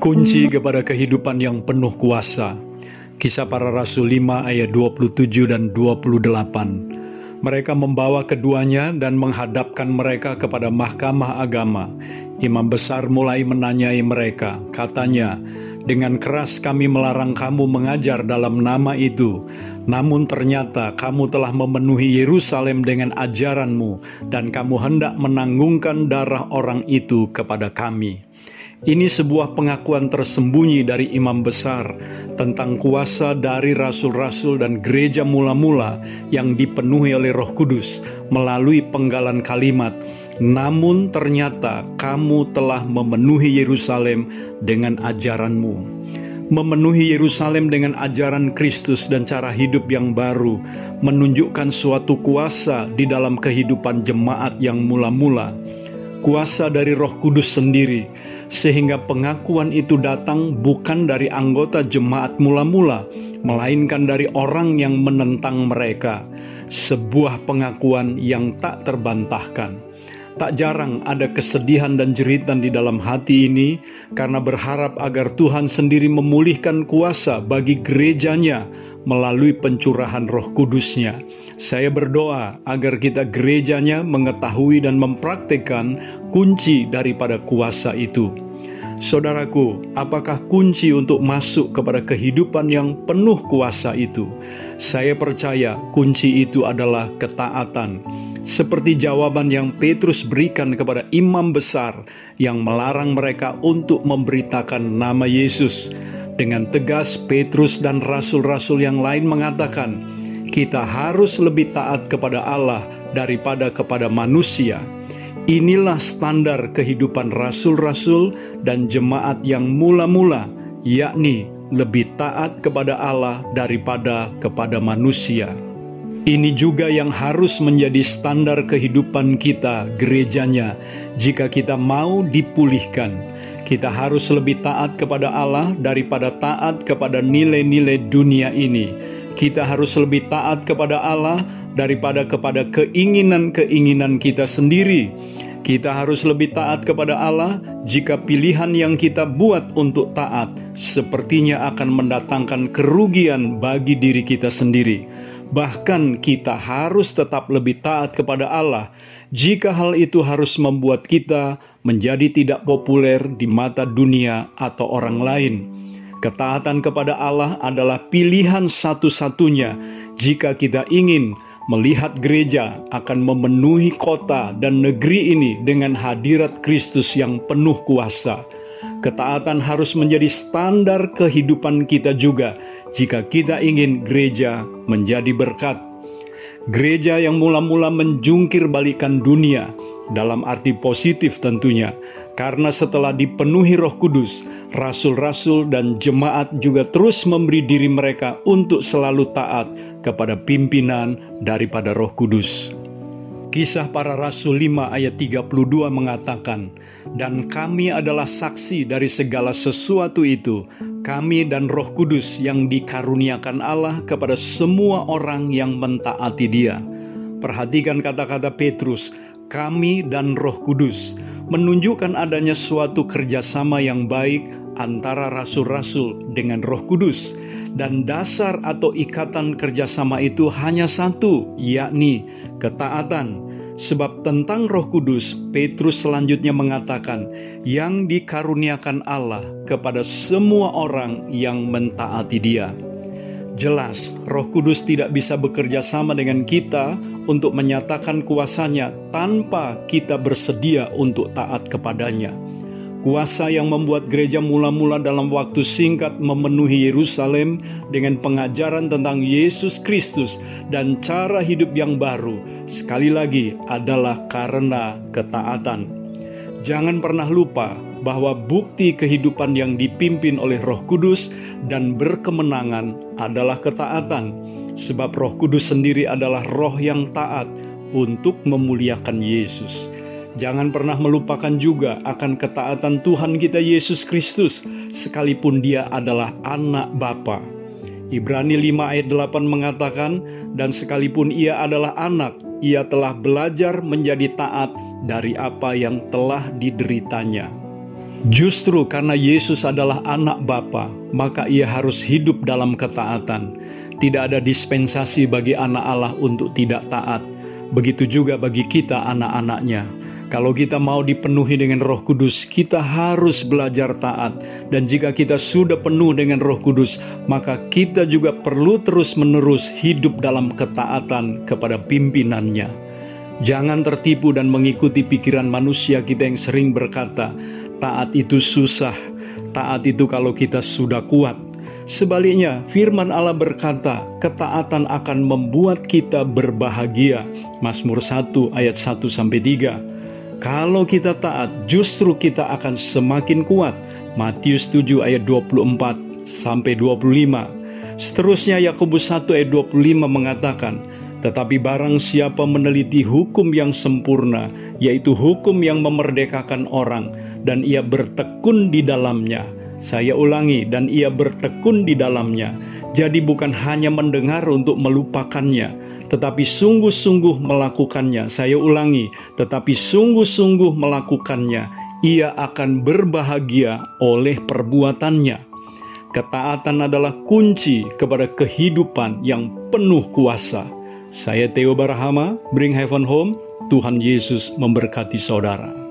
Kunci kepada kehidupan yang penuh kuasa. Kisah para Rasul 5 ayat 27 dan 28. Mereka membawa keduanya dan menghadapkan mereka kepada mahkamah agama. Imam besar mulai menanyai mereka. Katanya, dengan keras kami melarang kamu mengajar dalam nama itu. Namun ternyata kamu telah memenuhi Yerusalem dengan ajaranmu dan kamu hendak menanggungkan darah orang itu kepada kami. Ini sebuah pengakuan tersembunyi dari imam besar tentang kuasa dari rasul-rasul dan gereja mula-mula yang dipenuhi oleh Roh Kudus melalui penggalan kalimat. Namun ternyata kamu telah memenuhi Yerusalem dengan ajaranmu. Memenuhi Yerusalem dengan ajaran Kristus dan cara hidup yang baru menunjukkan suatu kuasa di dalam kehidupan jemaat yang mula-mula kuasa dari Roh Kudus sendiri, sehingga pengakuan itu datang bukan dari anggota jemaat mula-mula, melainkan dari orang yang menentang mereka. Sebuah pengakuan yang tak terbantahkan. Tak jarang ada kesedihan dan jeritan di dalam hati ini karena berharap agar Tuhan sendiri memulihkan kuasa bagi gerejanya melalui pencurahan roh kudusnya. Saya berdoa agar kita gerejanya mengetahui dan mempraktekkan kunci daripada kuasa itu. Saudaraku, apakah kunci untuk masuk kepada kehidupan yang penuh kuasa itu? Saya percaya kunci itu adalah ketaatan. Seperti jawaban yang Petrus berikan kepada imam besar yang melarang mereka untuk memberitakan nama Yesus. Dengan tegas, Petrus dan rasul-rasul yang lain mengatakan, "Kita harus lebih taat kepada Allah daripada kepada manusia." Inilah standar kehidupan rasul-rasul dan jemaat yang mula-mula, yakni lebih taat kepada Allah daripada kepada manusia. Ini juga yang harus menjadi standar kehidupan kita, gerejanya, jika kita mau dipulihkan. Kita harus lebih taat kepada Allah daripada taat kepada nilai-nilai dunia ini. Kita harus lebih taat kepada Allah daripada kepada keinginan-keinginan kita sendiri. Kita harus lebih taat kepada Allah jika pilihan yang kita buat untuk taat sepertinya akan mendatangkan kerugian bagi diri kita sendiri. Bahkan kita harus tetap lebih taat kepada Allah jika hal itu harus membuat kita menjadi tidak populer di mata dunia atau orang lain. Ketaatan kepada Allah adalah pilihan satu-satunya jika kita ingin melihat gereja akan memenuhi kota dan negeri ini dengan hadirat Kristus yang penuh kuasa. Ketaatan harus menjadi standar kehidupan kita juga jika kita ingin gereja menjadi berkat Gereja yang mula-mula menjungkir balikan dunia dalam arti positif tentunya, karena setelah dipenuhi Roh Kudus, rasul-rasul dan jemaat juga terus memberi diri mereka untuk selalu taat kepada pimpinan daripada Roh Kudus. Kisah para Rasul 5 ayat 32 mengatakan, Dan kami adalah saksi dari segala sesuatu itu, kami dan roh kudus yang dikaruniakan Allah kepada semua orang yang mentaati dia. Perhatikan kata-kata Petrus, kami dan roh kudus, menunjukkan adanya suatu kerjasama yang baik antara rasul-rasul dengan roh kudus. Dan dasar atau ikatan kerjasama itu hanya satu, yakni ketaatan. Sebab tentang Roh Kudus, Petrus selanjutnya mengatakan, "Yang dikaruniakan Allah kepada semua orang yang mentaati Dia." Jelas, Roh Kudus tidak bisa bekerja sama dengan kita untuk menyatakan kuasanya tanpa kita bersedia untuk taat kepadanya. Kuasa yang membuat gereja mula-mula dalam waktu singkat memenuhi Yerusalem dengan pengajaran tentang Yesus Kristus dan cara hidup yang baru, sekali lagi adalah karena ketaatan. Jangan pernah lupa bahwa bukti kehidupan yang dipimpin oleh Roh Kudus dan berkemenangan adalah ketaatan, sebab Roh Kudus sendiri adalah Roh yang taat untuk memuliakan Yesus. Jangan pernah melupakan juga akan ketaatan Tuhan kita Yesus Kristus, sekalipun Dia adalah anak Bapa. Ibrani 5 ayat 8 mengatakan, dan sekalipun ia adalah anak, ia telah belajar menjadi taat dari apa yang telah dideritanya. Justru karena Yesus adalah anak Bapa, maka ia harus hidup dalam ketaatan. Tidak ada dispensasi bagi anak Allah untuk tidak taat. Begitu juga bagi kita anak-anaknya. Kalau kita mau dipenuhi dengan Roh Kudus, kita harus belajar taat, dan jika kita sudah penuh dengan Roh Kudus, maka kita juga perlu terus-menerus hidup dalam ketaatan kepada pimpinannya. Jangan tertipu dan mengikuti pikiran manusia kita yang sering berkata, "Taat itu susah, taat itu kalau kita sudah kuat." Sebaliknya, firman Allah berkata, ketaatan akan membuat kita berbahagia. Mazmur 1 ayat 1 sampai 3. Kalau kita taat, justru kita akan semakin kuat. Matius 7 ayat 24 sampai 25. Seterusnya Yakobus 1 ayat 25 mengatakan, tetapi barang siapa meneliti hukum yang sempurna, yaitu hukum yang memerdekakan orang, dan ia bertekun di dalamnya. Saya ulangi, dan ia bertekun di dalamnya. Jadi bukan hanya mendengar untuk melupakannya, tetapi sungguh-sungguh melakukannya. Saya ulangi, tetapi sungguh-sungguh melakukannya, ia akan berbahagia oleh perbuatannya. Ketaatan adalah kunci kepada kehidupan yang penuh kuasa. Saya Theo Barahama, Bring Heaven Home. Tuhan Yesus memberkati saudara.